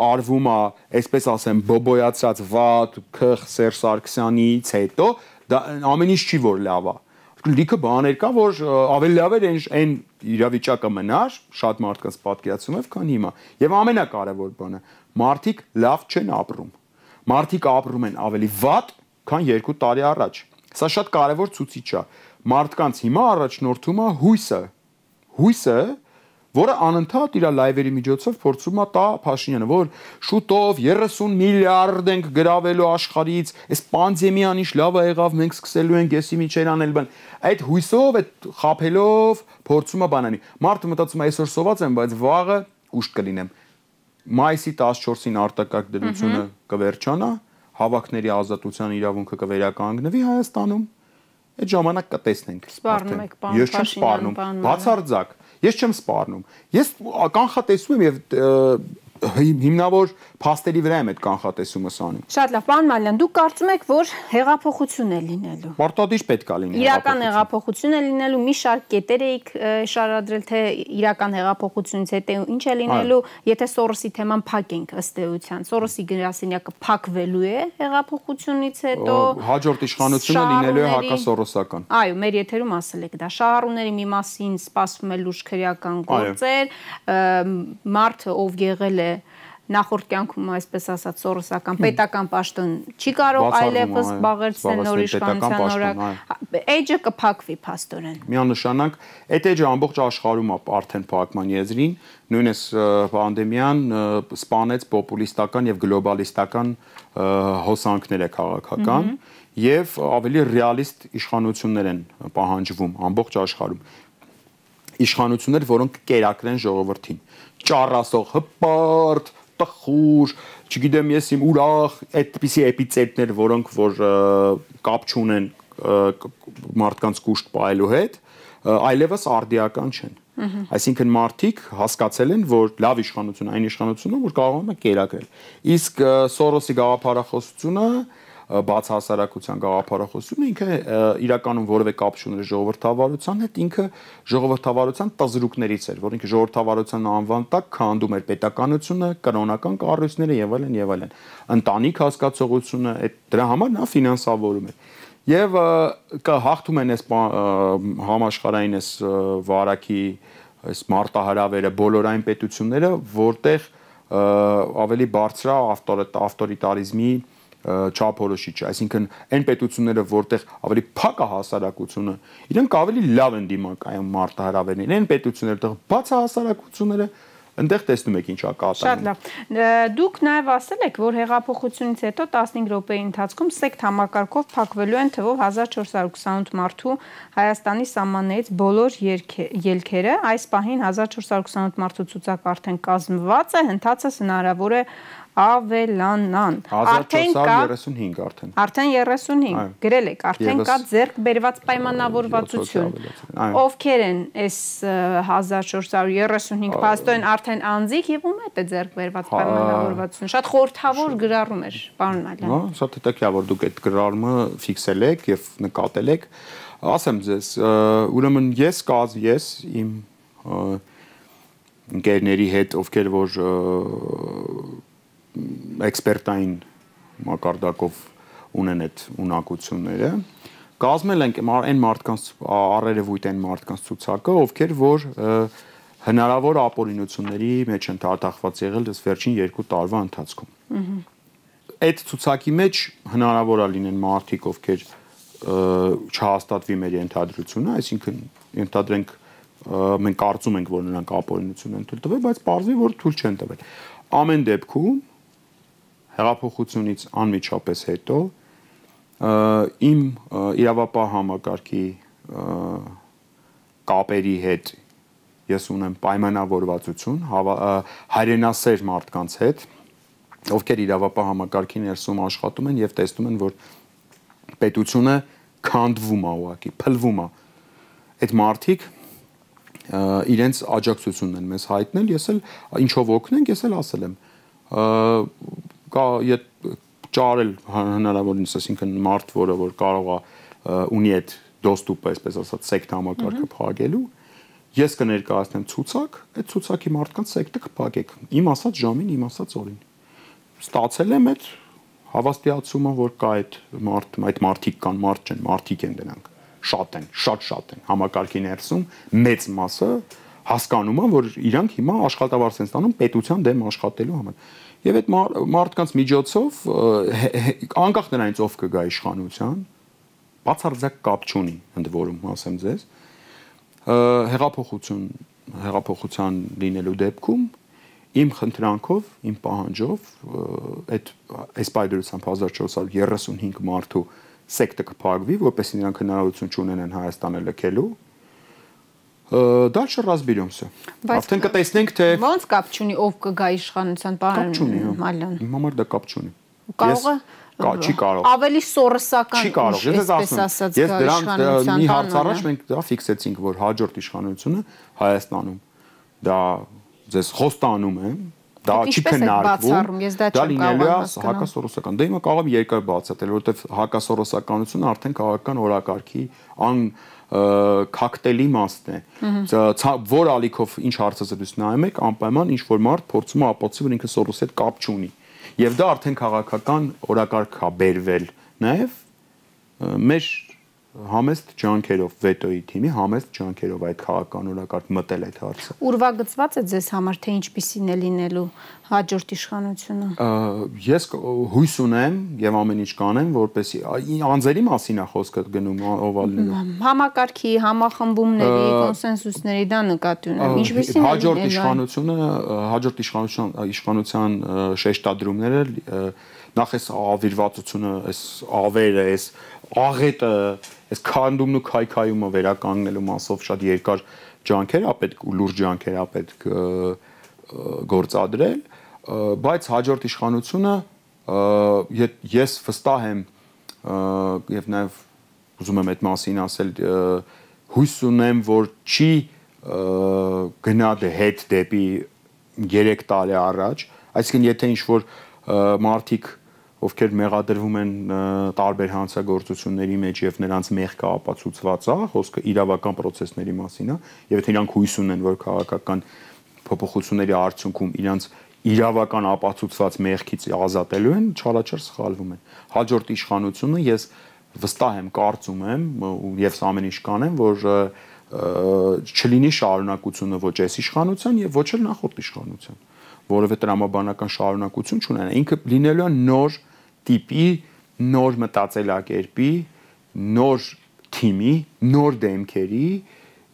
արվում է այսպես ասեմ բոբոյացած վատ քխ Սերժ Սարգսյանից հետո դա ամեն ինչ չի որ լավ է լիքը բաներ կա, որ ավելի լավ էր այն իրավիճակը մնար, շատ մարդկանց պատկերացում էր, քան հիմա։ Եվ ամենակարևոր բանը, մարդիկ լավ չեն ապրում։ Մարդիկ ապրում են ավելի վատ, քան 2 տարի առաջ։ Սա շատ կարևոր ցուցիչ է։ Մարդկանց հիմա առաջնորդում է հույսը։ Հույսը, որը անընդհատ իր լայվերի միջոցով փորձում է տա Փաշինյանը, որ շուտով 30 միլիարդ ենք գրավելու աշխարից, այս պանդեմիան ինչ լավ է եղավ, մենք սկսելու ենք եսի միջեր անել բան։ Այդ հույսով, այդ խափելով փորձում է բանանի։ Մարդը մտածում է այսօր սոված եմ, բայց վաղը ուշտ կլինեմ։ Մայիսի 14-ին արտակարգ դրությունը կվերջանա, հավաքների ազատության իրավունքը կվերականգնվի Հայաստանում։ Այդ ժամանակ կտեսնենք։ Սպառնում եք, Փաշինյան։ Ես չեմ սպառնում, բացարձակ Ես չեմ սպառնում։ Ես կանխատեսում եմ եւ հիմնավոր փաստերի վրա եմ այդ կանխատեսումը անում։ Շատ լավ, պարոն Մալյան, դուք կարծում եք, որ հեղափոխություն է լինելու։ Պարտադիր պետք է լինի։ Իրական հեղափոխություն է լինելու, մի շարք կետեր էիք շարադրել, թե իրական հեղափոխությունից հետո ինչ է լինելու, եթե Սորոսի թեման փակենք ըստ էության։ Սորոսի գրասենյակը փակվելու է հեղափոխությունից հետո։ Հաջորդ իշխանությունը լինելու է հակասորոսական։ Այո, մեր եթերում ասել եք դա։ Շահառուների մի մասին սպասվում է լուրջ քրեական գործեր, մարդը ով եղել է նախորդ կյանքում այսպես ասած սորոսական պետական պաշտոն չի կարող այլևս զբաղեցնել նոր իշխանության օրակ հա, էջը կփակվի փաստորեն միանշանակ այդ էջը ամբողջ աշխարհում է արդեն փակման եզրին նույնիսկ պանդեմիան սպանեց պոպուլիստական եւ գլոբալիստական հոսանքները քաղաքական եւ ավելի ռեալիստ իշխանություններ են պահանջվում ամբողջ աշխարհում իշխանություններ, որոնք կերակրեն ժողովրդին։ Ճառասող հպարտ տխուր, չգիտեմ ես իմ ուրախ այդպիսի էպիցենտրներ, որոնք որ կապ չունեն մարդկանց կուշտ պայելու հետ, այլևս արդիական չեն։ Այսինքն մարդիկ հասկացել են, որ լավ իշխանություն այն իշխանությունն է, որ կարող է կերակրել։ Իսկ Սորոսի գաղափարախոսությունը բաց հասարակության գաղափարախոսությունը ինքը իրականում որևէ կապ չուներ ժողովրդավարության հետ, ինքը ժողովրդավարության տզրուկներից էր, որ ինքը ժողովրդավարության անվան տակ քանդում էր պետականությունը, կրոնական կառույցները եւ այլն եւ այլն։ Ընտանիք հասկացողությունը այդ դրա համար նա ֆինանսավորում էր եւ կհաղթում են այս համաշխարհային այս վարակի այս մարտահրավերը բոլոր այն պետությունները, որտեղ ավելի բարձր ավտորիտարիզմի չափորոշիչ, այսինքն այն պետությունները, որտեղ ավելի փակ է հասարակությունը, իրենք ավելի լավ են դիմակայում մարտահրավերներին։ Այն պետությունները, որտեղ բաց է հասարակությունները, Այնտեղ տեսնում եք ինչա կատարում։ Շատ լավ։ Դուք նաև ասել եք, որ հեղափոխությունից հետո 15 րոպեի ընթացքում սեկտ համակարգով փակվելու են թվով 1428 մարդու Հայաստանի սահմաններից բոլոր ելքերը։ Այս պահին 1428 մարդու ցուցակ արդեն կազմված է, հնդածս հնարավոր է ավելանան։ Արդեն կա 35 արդեն։ Արդեն 35 գրել եք, արդեն կա ձեռք բերված պայմանավորվածություն։ Ովքեր են այս 1435 փաստորեն արդեն անձիկ եւ ում է ձեռք բերված պայմանավորվածություն։ Շատ խորթավոր գրառում էր, պարոն Մալյան։ Հա, շատ հետաքրքիր դուք այդ գրառումը ֆիքսել եք եւ նկատել եք։ Ասեմ ձեզ, ուրեմն ես կազ ես իմ ընկերների հետ, ովքեր որ էքսպերտային մակարդակով ունեն այդ ունակությունները կազմել ենք այն մարդկանց առերևույթ այն մարդկանց ցուցակը, ովքեր որ հնարավոր ապօրինությունների մեջ են դատախված եղել դες վերջին 2 տարվա ընթացքում։ Այդ ցուցակի մեջ հնարավոր է լինեն մարդիկ, ովքեր չհաստատվի մեր ենթադրությունը, այսինքն ենթադրենք մենք կարծում ենք, որ նրանք ապօրինություն են թույլ տվել, բայց պարզվի, որ թույլ չեն տվել։ Ամեն դեպքում հեղափոխությունից անմիջապես հետո իմ իրավապահ համակարգի կապերի հետ ես ունեմ պայմանավորվածություն հայրենասեր մարդկանց հետ, ովքեր իրավապահ համակարգի ներսում աշխատում են եւ տեսնում են, որ պետությունը քանդվում է ուղակի, փլվում է։ Այդ մարդիկ իրենց աջակցությունն են մեզ հայտնել, ես էլ ինչով օգնենք, ես էլ ասել եմ։ Կա ճարել հնարավորինս, այսինքն մարդ, որը որ կարող է ունի այդ դոստուպը, այսպես ասած, սեկտ համակարգը փակելու, ես կներկայացնեմ ցուցակ, այդ ցուցակի մարդկանց սեկտը կփակեք։ Իմ ասած ժամին, իմ ասած օրին։ Ստացել եմ այդ հավաստիացումը, որ կա այդ մարդ, այդ մարդիկ կան, մարդ չեն, մարդիկ են դրանք շատ են, շատ շատ են համակարգի ներսում մեծ մասը հասկանում են, որ իրանք հիմա աշխատավարձ են ստանում պետության դեմ աշխատելու համար։ Եվ այդ մարդկանց միջոցով անկախ նրանից ով կգա իշխանության, բացարձակ կապ չունի, ընդ որում ասեմ ձեզ, հեղափոխություն, հեղափոխության լինելու դեպքում իմ խնդրանքով, իմ պահանջով այդ այս պայդրությամբ 1435 մարդու սեկտը կփակվի, որպեսզի նրանք հնարավորություն չունենան Հայաստանը լքելու дальше разберемся. Արդեն կտեսնենք թե ո՞նց կապ չունի ով կգա իշխանության պարոն հա։ Մալյան։ Իմ համար դա կապ չունի։ Կարող է Կա, չի կարող։ Ավելի սորսական չի կարող։ Ես ես ասում եմ, ես դրան մի հարց առաջ մենք դա ֆիքսեցինք, որ հաջորդ իշխանությունը Հայաստանում դա ձեզ խոստանում եմ, դա չի քննարկվում։ Դա լինելու է հա, հակասորոսական։ Դե հիմա կարող եմ երկար բացատրել, որովհետև հակասորոսականությունը արդեն քաղաքական օրակարգի ան կոկտեյլի մասն է։ Որ ալիքով ինչ հարցազրույց նայում եք, անպայման ինչ որ մարդ փորձում է ապացուցի, որ ինքը Սորոսի հետ կապ չունի։ Եվ դա արդեն քաղաքական օրակարգ է բերվել։ Նաև մեր համեստ ջանքերով վետոյի թիմի համեստ ջանքերով այդ քաղաքականորակարգ մտել այդ հարցը։ Ուրվագծված է ձեզ համար թե ինչպիսին է լինելու հաջորդ իշխանությունը։ Ես հույս ունեմ եւ ամեն ինչ կանեմ, որպեսի անձերի մասին է խոսքը գնում ով ալնելու։ Համակարգի, համախմբումների, կոնսենսուսների դա նկատի ունեմ։ Ինչպիսին է հաջորդ իշխանությունը, հաջորդ իշխանության իշխանության շեշտադրումները նախ էս ավիրվածությունը, այս ավերը, այս աղետը, այս քանդումն ու քայքայումը վերականգնելու մասով շատ երկար ջանքեր ա պետք ու լուրջ ջանքեր ա պետք գործադրել, բայց հաջորդ իշխանությունը ես վստահ եմ եւ նաեւ ուզում եմ այդ մասին ասել հույս ունեմ, որ չի գնա դե հետ դեպի 3 տարի առաջ, այսինքն եթե ինչ որ մարդիկ ովքեր մեղադրվում են տարբեր հանցագործությունների մեջ եւ նրանց մեղքը ապացուցված է, խոսքը իրավական process-ների մասին է, եւ եթե իրանք հույս ունեն, որ քաղաքական փոփոխությունների արդյունքում իրանք իրավական ապացուցված մեղքից ազատելու են, չարաչար սխալվում են։ Հաջորդ իշխանությունը ես վստահ եմ, կարծում եմ եւ սա ամեն ինչ կանեմ, որ չլինի շարունակությունը ոչ այս իշխանության եւ ոչ էլ նախորդ իշխանության որովհետեւ տրամաբանական շարունակություն չունենա ինքը լինելու է նոր տիպի նոր մտածելակերպի, նոր թիմի, նոր դեմքերի,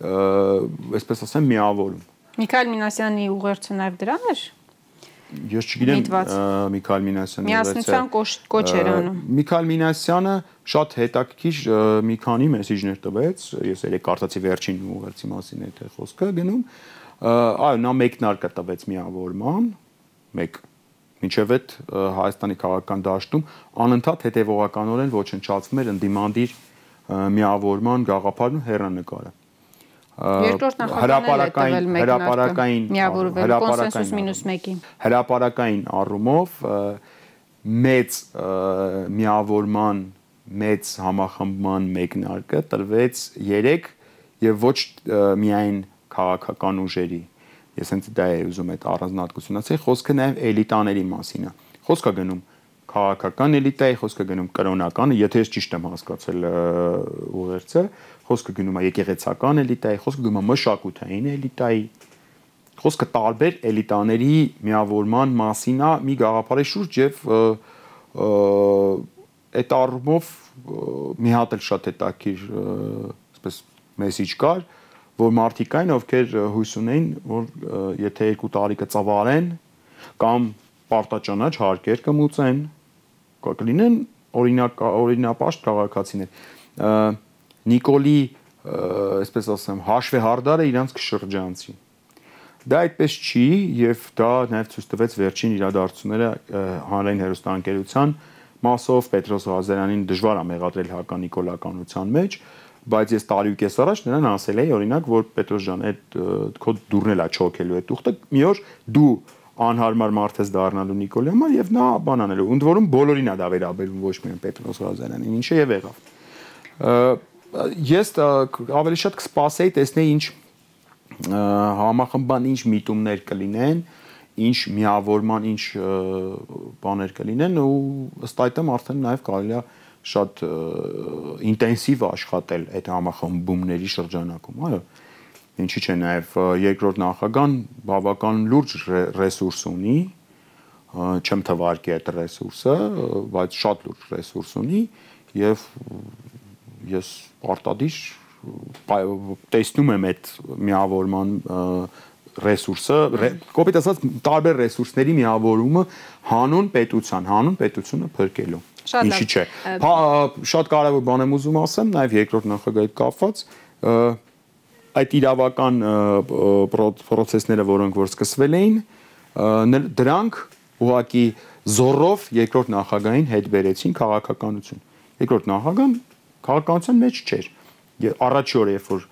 այսպես ասեմ, միավորում։ Միքայել Մինասյանի ուղերձը նաև դրան էր։ Ես չգիտեմ Միքայել Մինասյանի ուղերձը։ Միասնության կոչ էր անում։ Միքայել Մինասյանը շատ հետաքրքիր մի քանի մեսեջներ տվեց, ես երեք կարծացի վերջին ուղերձի մասին թե խոսքը գնում։ Այո, նա մեկնարկը տվեց միավորման, մեկ Մինչև այդ Հայաստանի քաղաքական դաշտում անընդհատ հետևողականորեն ոչնչացվում էր ընդդիմադիր միավորման գաղափարն ու հերանեկարը հրաապարական հրաապարական հրաապարական մինուս 1-ի հրաապարական առումով մեծ միավորման մեծ համախմբման մեկնարկը տրվեց 3 եւ ոչ միայն քաղաքական ուժերի Ես հենց դա եմ ուզում այդ առանձնահատկությունացի, խոսքը նաև էլիտաների մասին է։ Խոսքը գնում քաղաքական էլիտայի, խոսքը գնում կրոնական, եթե ես ճիշտ եմ հասկացել ուղերձը, խոսքը գնում է եկեղեցական էլիտայի, խոսքը գնում է մշակութային էլիտայի, խոսքը տարբեր էլիտաների միավորման մասին է մի գաղափարի շուրջ եւ այդ առումով մի հատ էլ շատ հետաքրիր այսպես մեսիջ կար, որ մարդիկ կային, ովքեր հույս ունեին, որ եթե երկու տարի կծավալեն կամ պարտաճանաչ հարկեր կմուծեն, կլինեն օրինակ օրինապաշտ քաղաքացիներ։ Նիկոլի, այսպես ասեմ, հաշվեհարդարը իրանց կշրջանցի։ Դա այդպես չի եւ դա նաեւ ցույց տվեց վերջին իրադարձությունները հանրային հերոստանգերության մասով Պետրոս Ղազարյանին դժվար է մեղադրել հականիկոլականության մեջ, բայց ես տարի ու կես առաջ նրան ասել էի օրինակ, որ Պետրոս ջան, այդ քո դուրն էլա չոքելու այդ ուխտը, մի օր դու անհարմար մարդ ես դառնալու Նիկոլի համար եւ նա բան անելու։ Ընդ որում բոլորին է դա վերաբերվում ոչ միայն Պետրոս Ղազարյանին, ինչը եւ եղավ։ Ես ավելի շատ կսպասեի տեսնեի ինչ համախմբան ինչ միտումներ կլինեն, ինչ միավորման, ինչ բաներ կլինեն ու ըստ այդմ արդեն նաև կարելի է շատ ինտենսիվ աշխատել այդ համախմբումների շրջանակում, այո։ Ինչի՞ չէ նաև երկրորդ նախագահան բավական լուրջ ռեսուրս ունի, չեմ թվարկի այդ ռեսուրսը, բայց շատ լուրջ ռեսուրս ունի եւ ես արտադիր տեսնում եմ այդ միավորման ռեսուրսը, կոպիտ ասած տարբեր ռեսուրսների միավորումը հանուն պետության, հանուն պետությունը փրկելու։ Ինչի՞ չէ։ Շատ կարևոր բան եմ ուզում ասեմ, նաև երկրորդ նախագահի կապված այդ իրավական process-ները, որոնք որ սկսվել էին, դրանք ուղակի զորով երկրորդ նախագահին հետ բերեցին քաղաքականություն։ Երկրորդ նախագահան քաղաքականության մեջ չէր առաջի օրը երբ որ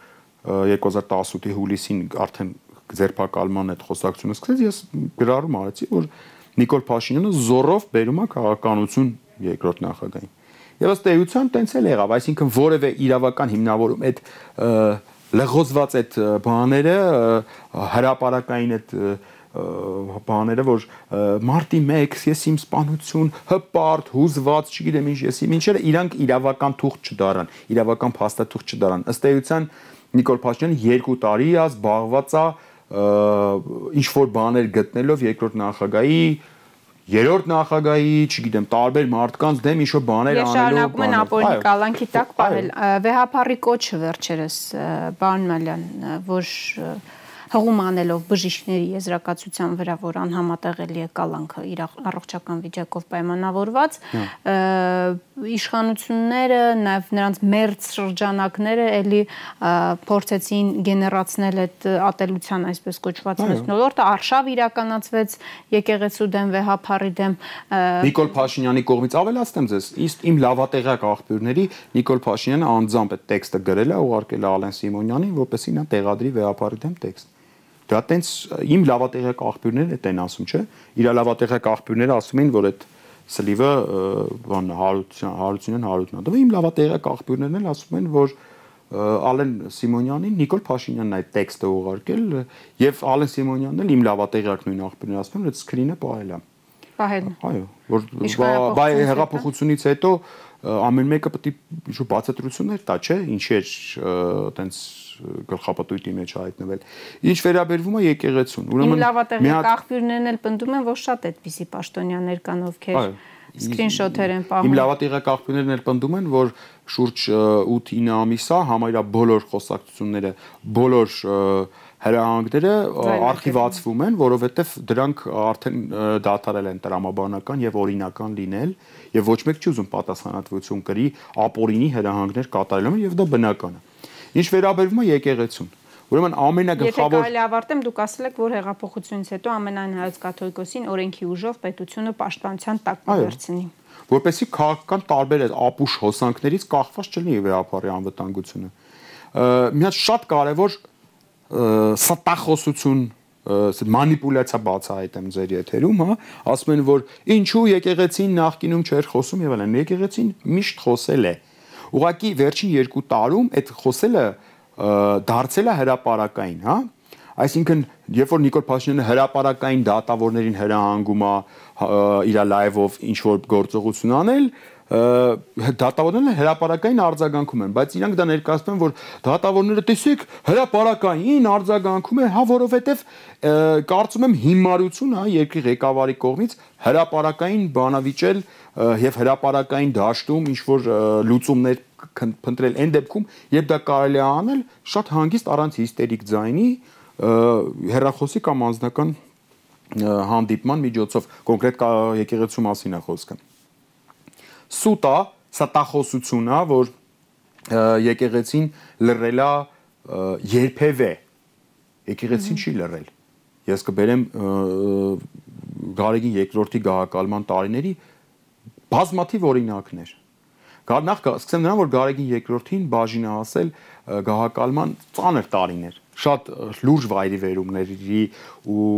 2018-ի հուլիսին արդեն ձերբակալման այդ խոսակցությունը սկսեց, ես գրառում արեցի, որ Նիկոլ Փաշինյանը զորով բերում է քաղաքականություն երկրորդ նախագահին։ Եվ ըստ էության տենց էլ եղավ, այսինքն որևէ իրավական հիմնավորում այդ լղոզված այդ բաները հրաապարակային այդ բաները որ մարտի 1 ես իմ սպանություն հպարտ հուզված չգիտեմ ինչ ես իմ ինչերը իրանք իրավական թուղթ չդարան իրավական փաստաթուղթ չդարան ըստ էության Նիկոլ Փաշինյանը 2 տարի է զբաղված է ինչ որ բաներ գտնելով երկրորդ նախագահի երրորդ նախագահի, չգիտեմ, տարբեր մարդկանց դեմ ինչ-որ բաներ անելով։ Եվ շարունակում են ապօրինի կալանքի տակ պահել։ Վեհապարի կոչը վերջերս բան Մալյան, որ հղում անելով բժիշկների եզրակացության վրա, որ անհամատեղելի է կալանքը իր առողջական վիճակով պայմանավորված, իշխանությունները, նաև նրանց մերձ շրջանակները էլի փորձեցին գեներացնել այդ ատելության այսպես կոչված մթնոլորտը, արշավ իրականացվեց եկեղեցու դեմ, վեհապարի դեմ։ Նիկոլ Փաշինյանի կողմից ավելացնեմ ձեզ, իսկ իմ լավատեղյակ աղբյուրների Նիկոլ Փաշինյանը անձամբ այդ տեքստը գրել է, ուղարկել է Ալեն Սիմոնյանին, որպեսզի նա տեղադրի վեհապարի դեմ տեքստ։ Դա տենց իմ լավատեղյակ աղբյուրները դա են ասում, չէ։ Իր լավատեղյակ աղբյուրները ասում են, որ այդ սլիվը բան հարություն հարությունն հարությունն դա իմ լավատեղյակ աղբյուրներն էլ ասում են, որ Ալեն Սիմոնյանին Նիկոլ Փաշինյանն այդ տեքստը ուղարկել եւ Ալեն Սիմոնյանն էլ իմ լավատեղյակ նույն աղբյուրն ասում են, որ սկրինը պահել է։ Պահել։ Այո, որ բայ հեղափոխությունից հետո ամեն մեկը պետք է ինչ-որ բացատրություններ տա, չէ՞, ինչի է այտենց գլխապտույտի մեջ հայտնվել։ Ինչ վերաբերվում է եկեղեցուն, ուրեմն մի հատ աղբյուրներն էլ պնդում են, որ շատ այդպիսի պաշտոնյաներ կան, ովքեր սկրինշոթեր են պահում։ Իմ լավատեղյակ աղբյուրներն էլ պնդում են, որ շուրջ 8-9 ամիս է համարյա բոլոր խոսակցությունները, բոլոր հրահանգները արխիվացվում են, որովհետև դրանք արդեն դադարել են տրամաբանական եւ օրինական լինել եւ ոչ մեկ չի ուզում պատասխանատվություն կրի ապօրինի հրահանգներ կատարելու եւ դա բնական է։ Ինչ վերաբերվում է եկեղեցուն, Ուրեմն ամենագլխավոր Եթե կարելի ավարտեմ, դուք ասել եք, որ հեղափոխությունից հետո ամենայն հայոց կաթողիկոսին օրենքի ուժով պետությունը պաշտպանության տակ կվերցնի որպեսի քաղաքական տարբեր ապուշ հոսանքներից կախված չլինի վեհապարի անվտանգությունը։ Մի հատ շատ կարևոր ստախոսություն մանիպուլյացիա բացահայտեմ ձեր եթերում, հա, ասում են որ ինչու եկեղեցին նախկինում չէր խոսում եւ այլն։ Եկեղեցին միշտ խոսել է։ Ուղղակի վերջին 2 տարում այդ խոսելը դարձել է հրաապարակային, հա։ Այսինքն, երբ որ Նիկոլ Փաշինյանը հրաապարակային դատավորներին հրահանգում է իր լայվով ինչ որ գործողություն անել, դատավորները հրաապարակային արձագանքում են, բայց իրանք դա ներկայացնում են, որ դատավորները տեսեք հրաապարակային արձագանքում է, հա որովհետև կարծում եմ հիմարություն հա երկրի ղեկավարի կողմից հրաապարակային բանավիճել եւ հրաապարակային դաշտում ինչ որ լուծումներ փնտրել այն դեպքում, երբ դա կարելի է անել շատ հանգիստ առանց հիստերիկ ձայնի հերախոսի կամ անձնական հանդիպման միջոցով կոնկրետ եկեղեցու մասին է խոսքը սուտա ստախոսությունա որ եկեղեցին լրելա երբևէ եկեղեցին չի լրել ես կբերեմ Գարեգին երկրորդի գահակալման տարիների բազմաթիվ օրինակներ նախ սկսեմ նրան որ Գարեգին երկրորդին բաժին է ասել գահակալման ծանր տարիներ շատ լուրջ վայրի վերումների ու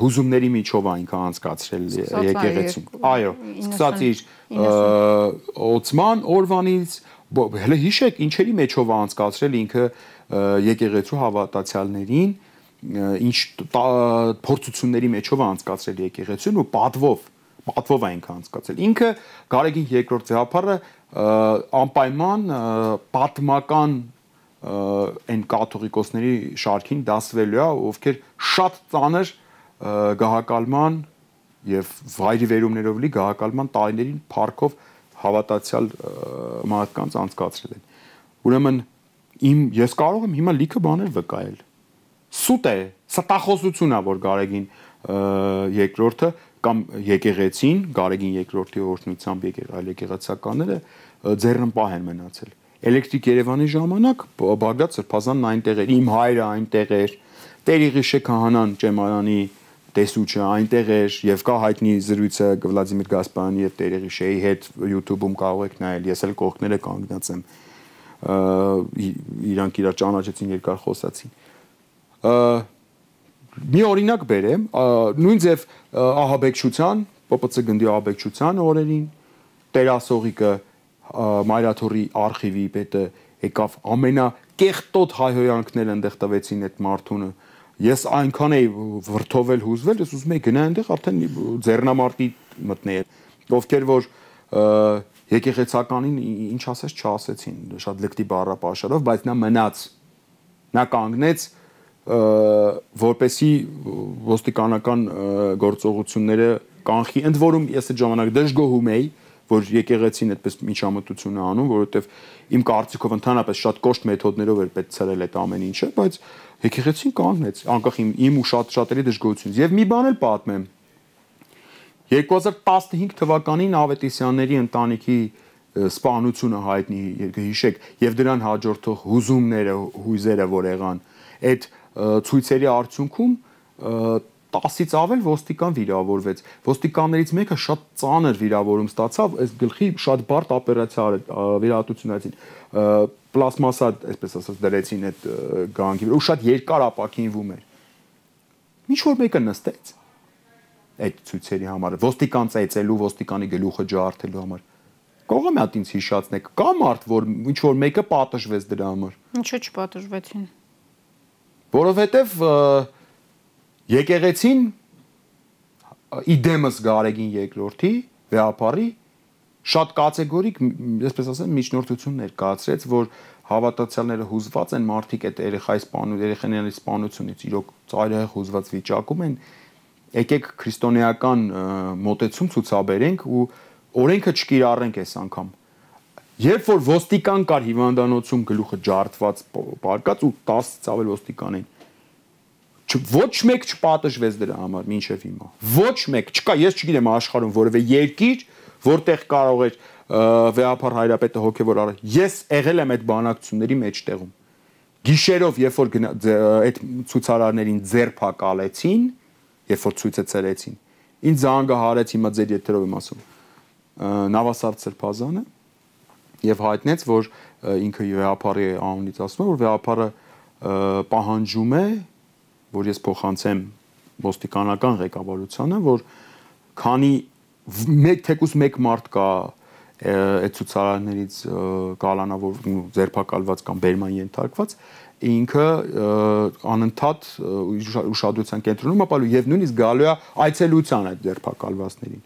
հուզումների միջով այնքան անցկացրել եկեղեցին։ Այո, սկսած իր օծման օրվանից հələ հիշեք ինչերի մեջով անցկացրել ինքը եկեղեցու հավատացյալներին ինչ փորձությունների մեջով անցկացրել եկեղեցին ու պատվով պատվով այնքան անցկացել։ Ինքը Գարեգին երկրորդ ձեհապարը անպայման պատմական այն կաթողիկոսների շարքին դասվելու է, ովքեր շատ ծանր գահակալման եւ վայրի վերումներով լի գահակալման տարիներին парքով հավատացյալ մարդկանց անցկացրել են։ Ուրեմն իմ ես կարող եմ հիմա լիքը բաներ վկայել։ Սուտ է, ստախոսություն է, որ Գարեգին երկրորդը կամ եկեղեցին, Գարեգին երկրորդի օրհնությամբ եկեղալ եկեղեցականները ձեռնպահ են մնացել։ եկ Էլեկտրիկ Երևանի ժամանակ Բաղդադ Սրբազանն այնտեղ էր, իմ հայրը այնտեղ էր, Տերիղիշե քահանան Ճեմարանի տեսուչը այնտեղ էր եւ կա հայտնի զրույցը Վլադիմիր Գասպարյանի եւ Տերիղիշեի հետ YouTube-ում կարող եք նայել, ես էլ կողքները կանգնած եմ իրանք իրար ճանաչեցին երկար խոսացին մի օրինակ բերեմ նույն ձև ահաբեկչության ՊՊՑ գնդի ահաբեկչության օրերին տերասողիկը Մայրաթորի արխիվի պետը եկավ ամենա կեղտոտ հայհոյանքներ այնտեղ տվեցին այդ մարդունը ես այնքան էի վրթովել հուզվել ես ուզում էի գնա այնտեղ արդեն ձեռնամարտի մտնել ովքեր որ եկեղեցականին ինչ ասես չասեցին շատ լկտի բառապաշարով բայց նա մնաց նա կանգնեց որպեսի ոստիկանական գործողությունները կանխի ընդ որում ես այդ ժամանակ դժգոհում էի որ եկեղեցին այդպես միջամտություն է անում, որովհետև իմ կարծիքով ընդհանրապես շատ կոշտ մեթոդներով էր պետք ցրել այդ ամեն ինչը, բայց եկեղեցին կանգնեց, անկախ իմ իմ ու շատ շատերի դժգոհությունից։ Եվ մի բան էլ պատմեմ։ 2015 թվականին Ավետիսյանների ընտանիքի սպանությունը հայտնի հիշեք եւ դրան հաջորդող հուզումները, հույզերը, որ եղան, այդ ցույցերի արդյունքում 10-ից ավել ոստիկան վիրավորվեց։ Ոստիկաններից մեկը շատ ծանր վիրավորում ստացավ, այս գլխի շատ բարդ օպերացիա վիրահատություն արեցին։ Պլաստմասա, այսպես ասած, դրեցին այդ գանգի վրա ու շատ երկար ապակինվում էր։ Ինչ որ մեկը նստեց այդ ցույցերի համար, ոստիկան ծեծելու, ոստիկանի գլուխը ջարդելու համար։ Կողը մի հատ ինձ հիշացնեք, կա մարդ, որ ինչ որ մեկը պատժվեց դրա համար։ Ինչու չպատժվեցին։ Որովհետև Եկեղեցին իդեմս Գարեգին երկրորդի վեհապարի շատ կատեգորիկ, այսպես ասեմ, միջնորդություններ կացրեց, որ հավատացյալները հուզված են մարդիկ այդ երեխայի սպանու երեխաների սպանությունից իրոք ծայրահեղ հուզված վիճակում են եկեք քրիստոնեական մոտեցում ցուցաբերենք ու օրենքը չկիրառենք այս անգամ երբ որ ոստիկան կար հիվանդանոցում գլուխը ջարդված պարկած ու 10-ից ավել ոստիկան էին ոչ մեկ չպատժվեց դրա համար մինչև հիմա։ Ոչ մեկ, չկա, ես չգիտեմ աշխարհում որևէ երկիր, որտեղ կարող էր վեհապար հայրապետը հոգևոր առ։ Ես եղել եմ այդ բանակցությունների մեջտեղում։ Գիշերով, երբ որ այդ ցուցարարներին ձերփակալեցին, երբ որ ցույցը ծերեցին, ինձ զանգահարեց հիմա ձեր եթերով եմ ասում։ Նավասարդ Սրբազանը եւ հայտնեց, որ ինքը վեհապարի անունից ասում է, որ վեհապարը պահանջում է որ ես փոխանցեմ ոստիկանական ղեկավարությանը, որ քանի մեկ թեկուս մեկ մարդ կա այդ ցուցարարներից կալանավոր ձերբակալված կամ բերման ենթարկված ինքը անընդհատ ուշադրության կենտրոնում ապալու եւ նույնիսկ գալու է այցելության այդ ձերբակալվածներին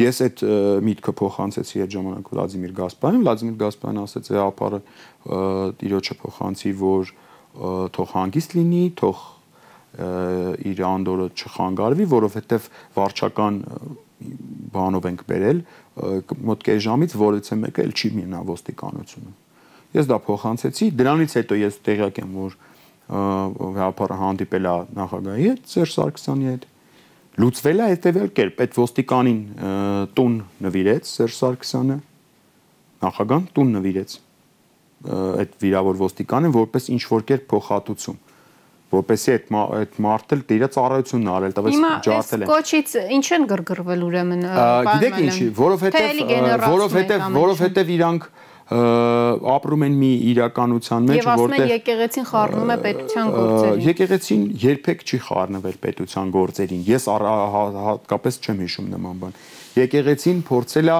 Ես այդ միտքը փոխանցեցի այդ ժամանակ Վլադիմիր Գասպարյանին, Վլադիմիր Գասպարյանը ասաց՝ «Է ապարը տիրոջը փոխանցի, որ թող հանգիստ լինի, թող իր անդորը չխանգարվի, որովհետև վարչական բանով ենք բերել մոտ կես ժամից որից է մեկը էլ չի մինա ոստիկանությունը։ Ես դա փոխանցեցի, դրանից հետո ես տեղյակ եմ, որ հապարը հանդիպել է նախագահի հետ, Սերժ Սարգսյանի հետ։ Լուծվել է հետևյալ կերպ, այդ ոստիկանին տուն նվիրեց Սերժ Սարգսյանը, նախագահան տուն նվիրեց այդ վիրավոր ոստիկանին որպես ինչ որ կերպ փոխհատուցում որպեսի այդ այդ մարդը իր ծառայությունն արել տվեց ջարդել են։ Հիմա կոչից ինչ են գրգռվել ուրեմն Գիտեք ինչի, որովհետև որովհետև որովհետև իրանք ապրում են մի իրականության մեջ, որտեղ Եվ ասում են եկեղեցին խառնում է պետության գործերին։ Եկեղեցին երբեք չի խառնվել պետության գործերին։ Ես հատկապես չեմ հիշում նման բան։ Եկեղեցին փորձել է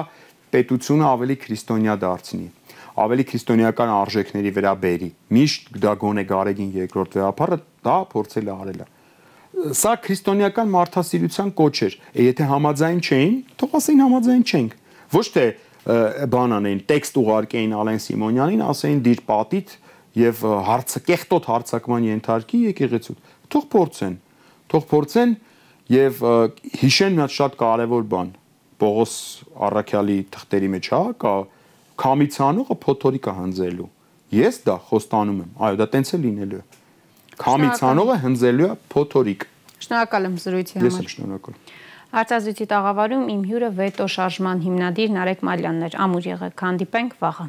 պետությունը ավելի քրիստոնյա դարձնի ավելի քրիստոնեական արժեքների վրա բերի։ Միշտ դա գոնե Գարեգին երկրորդ վեհապարը դա փորձել է արել։ Սա քրիստոնեական մարդասիրության կոչ էր։ Եթե համաձայն չէին, թող ասեին համաձայն չենք։ Ոչ թե բան անեն, տեքստ ուղարկեին Ալեն Սիմոնյանին, ասեին դիր պատիտ եւ հարցը կեղտոտ հարցակման ենթարկի եկեղեցու։ Թող փորձեն։ Թող փորձեն եւ հիշեն մի հատ շատ կարեւոր բան։ Պողոս Առաքյալի թղթերի մեջ հա կա քամիցանողը փոթորիկը հնձելու։ Ես դա խոստանում եմ։ Այո, դա տենց է լինելու։ Քամիցանողը հնձելու է փոթորիկ։ Շնորհակալ եմ զրույցի համար։ Ես եմ շնորհակալ։ Արտազույցի տաղավարում իմ հյուրը վետո շարժման հիմնադիր Նարեկ Մալյանն էր։ Ամուր եղեք, հանդիպենք վաղը։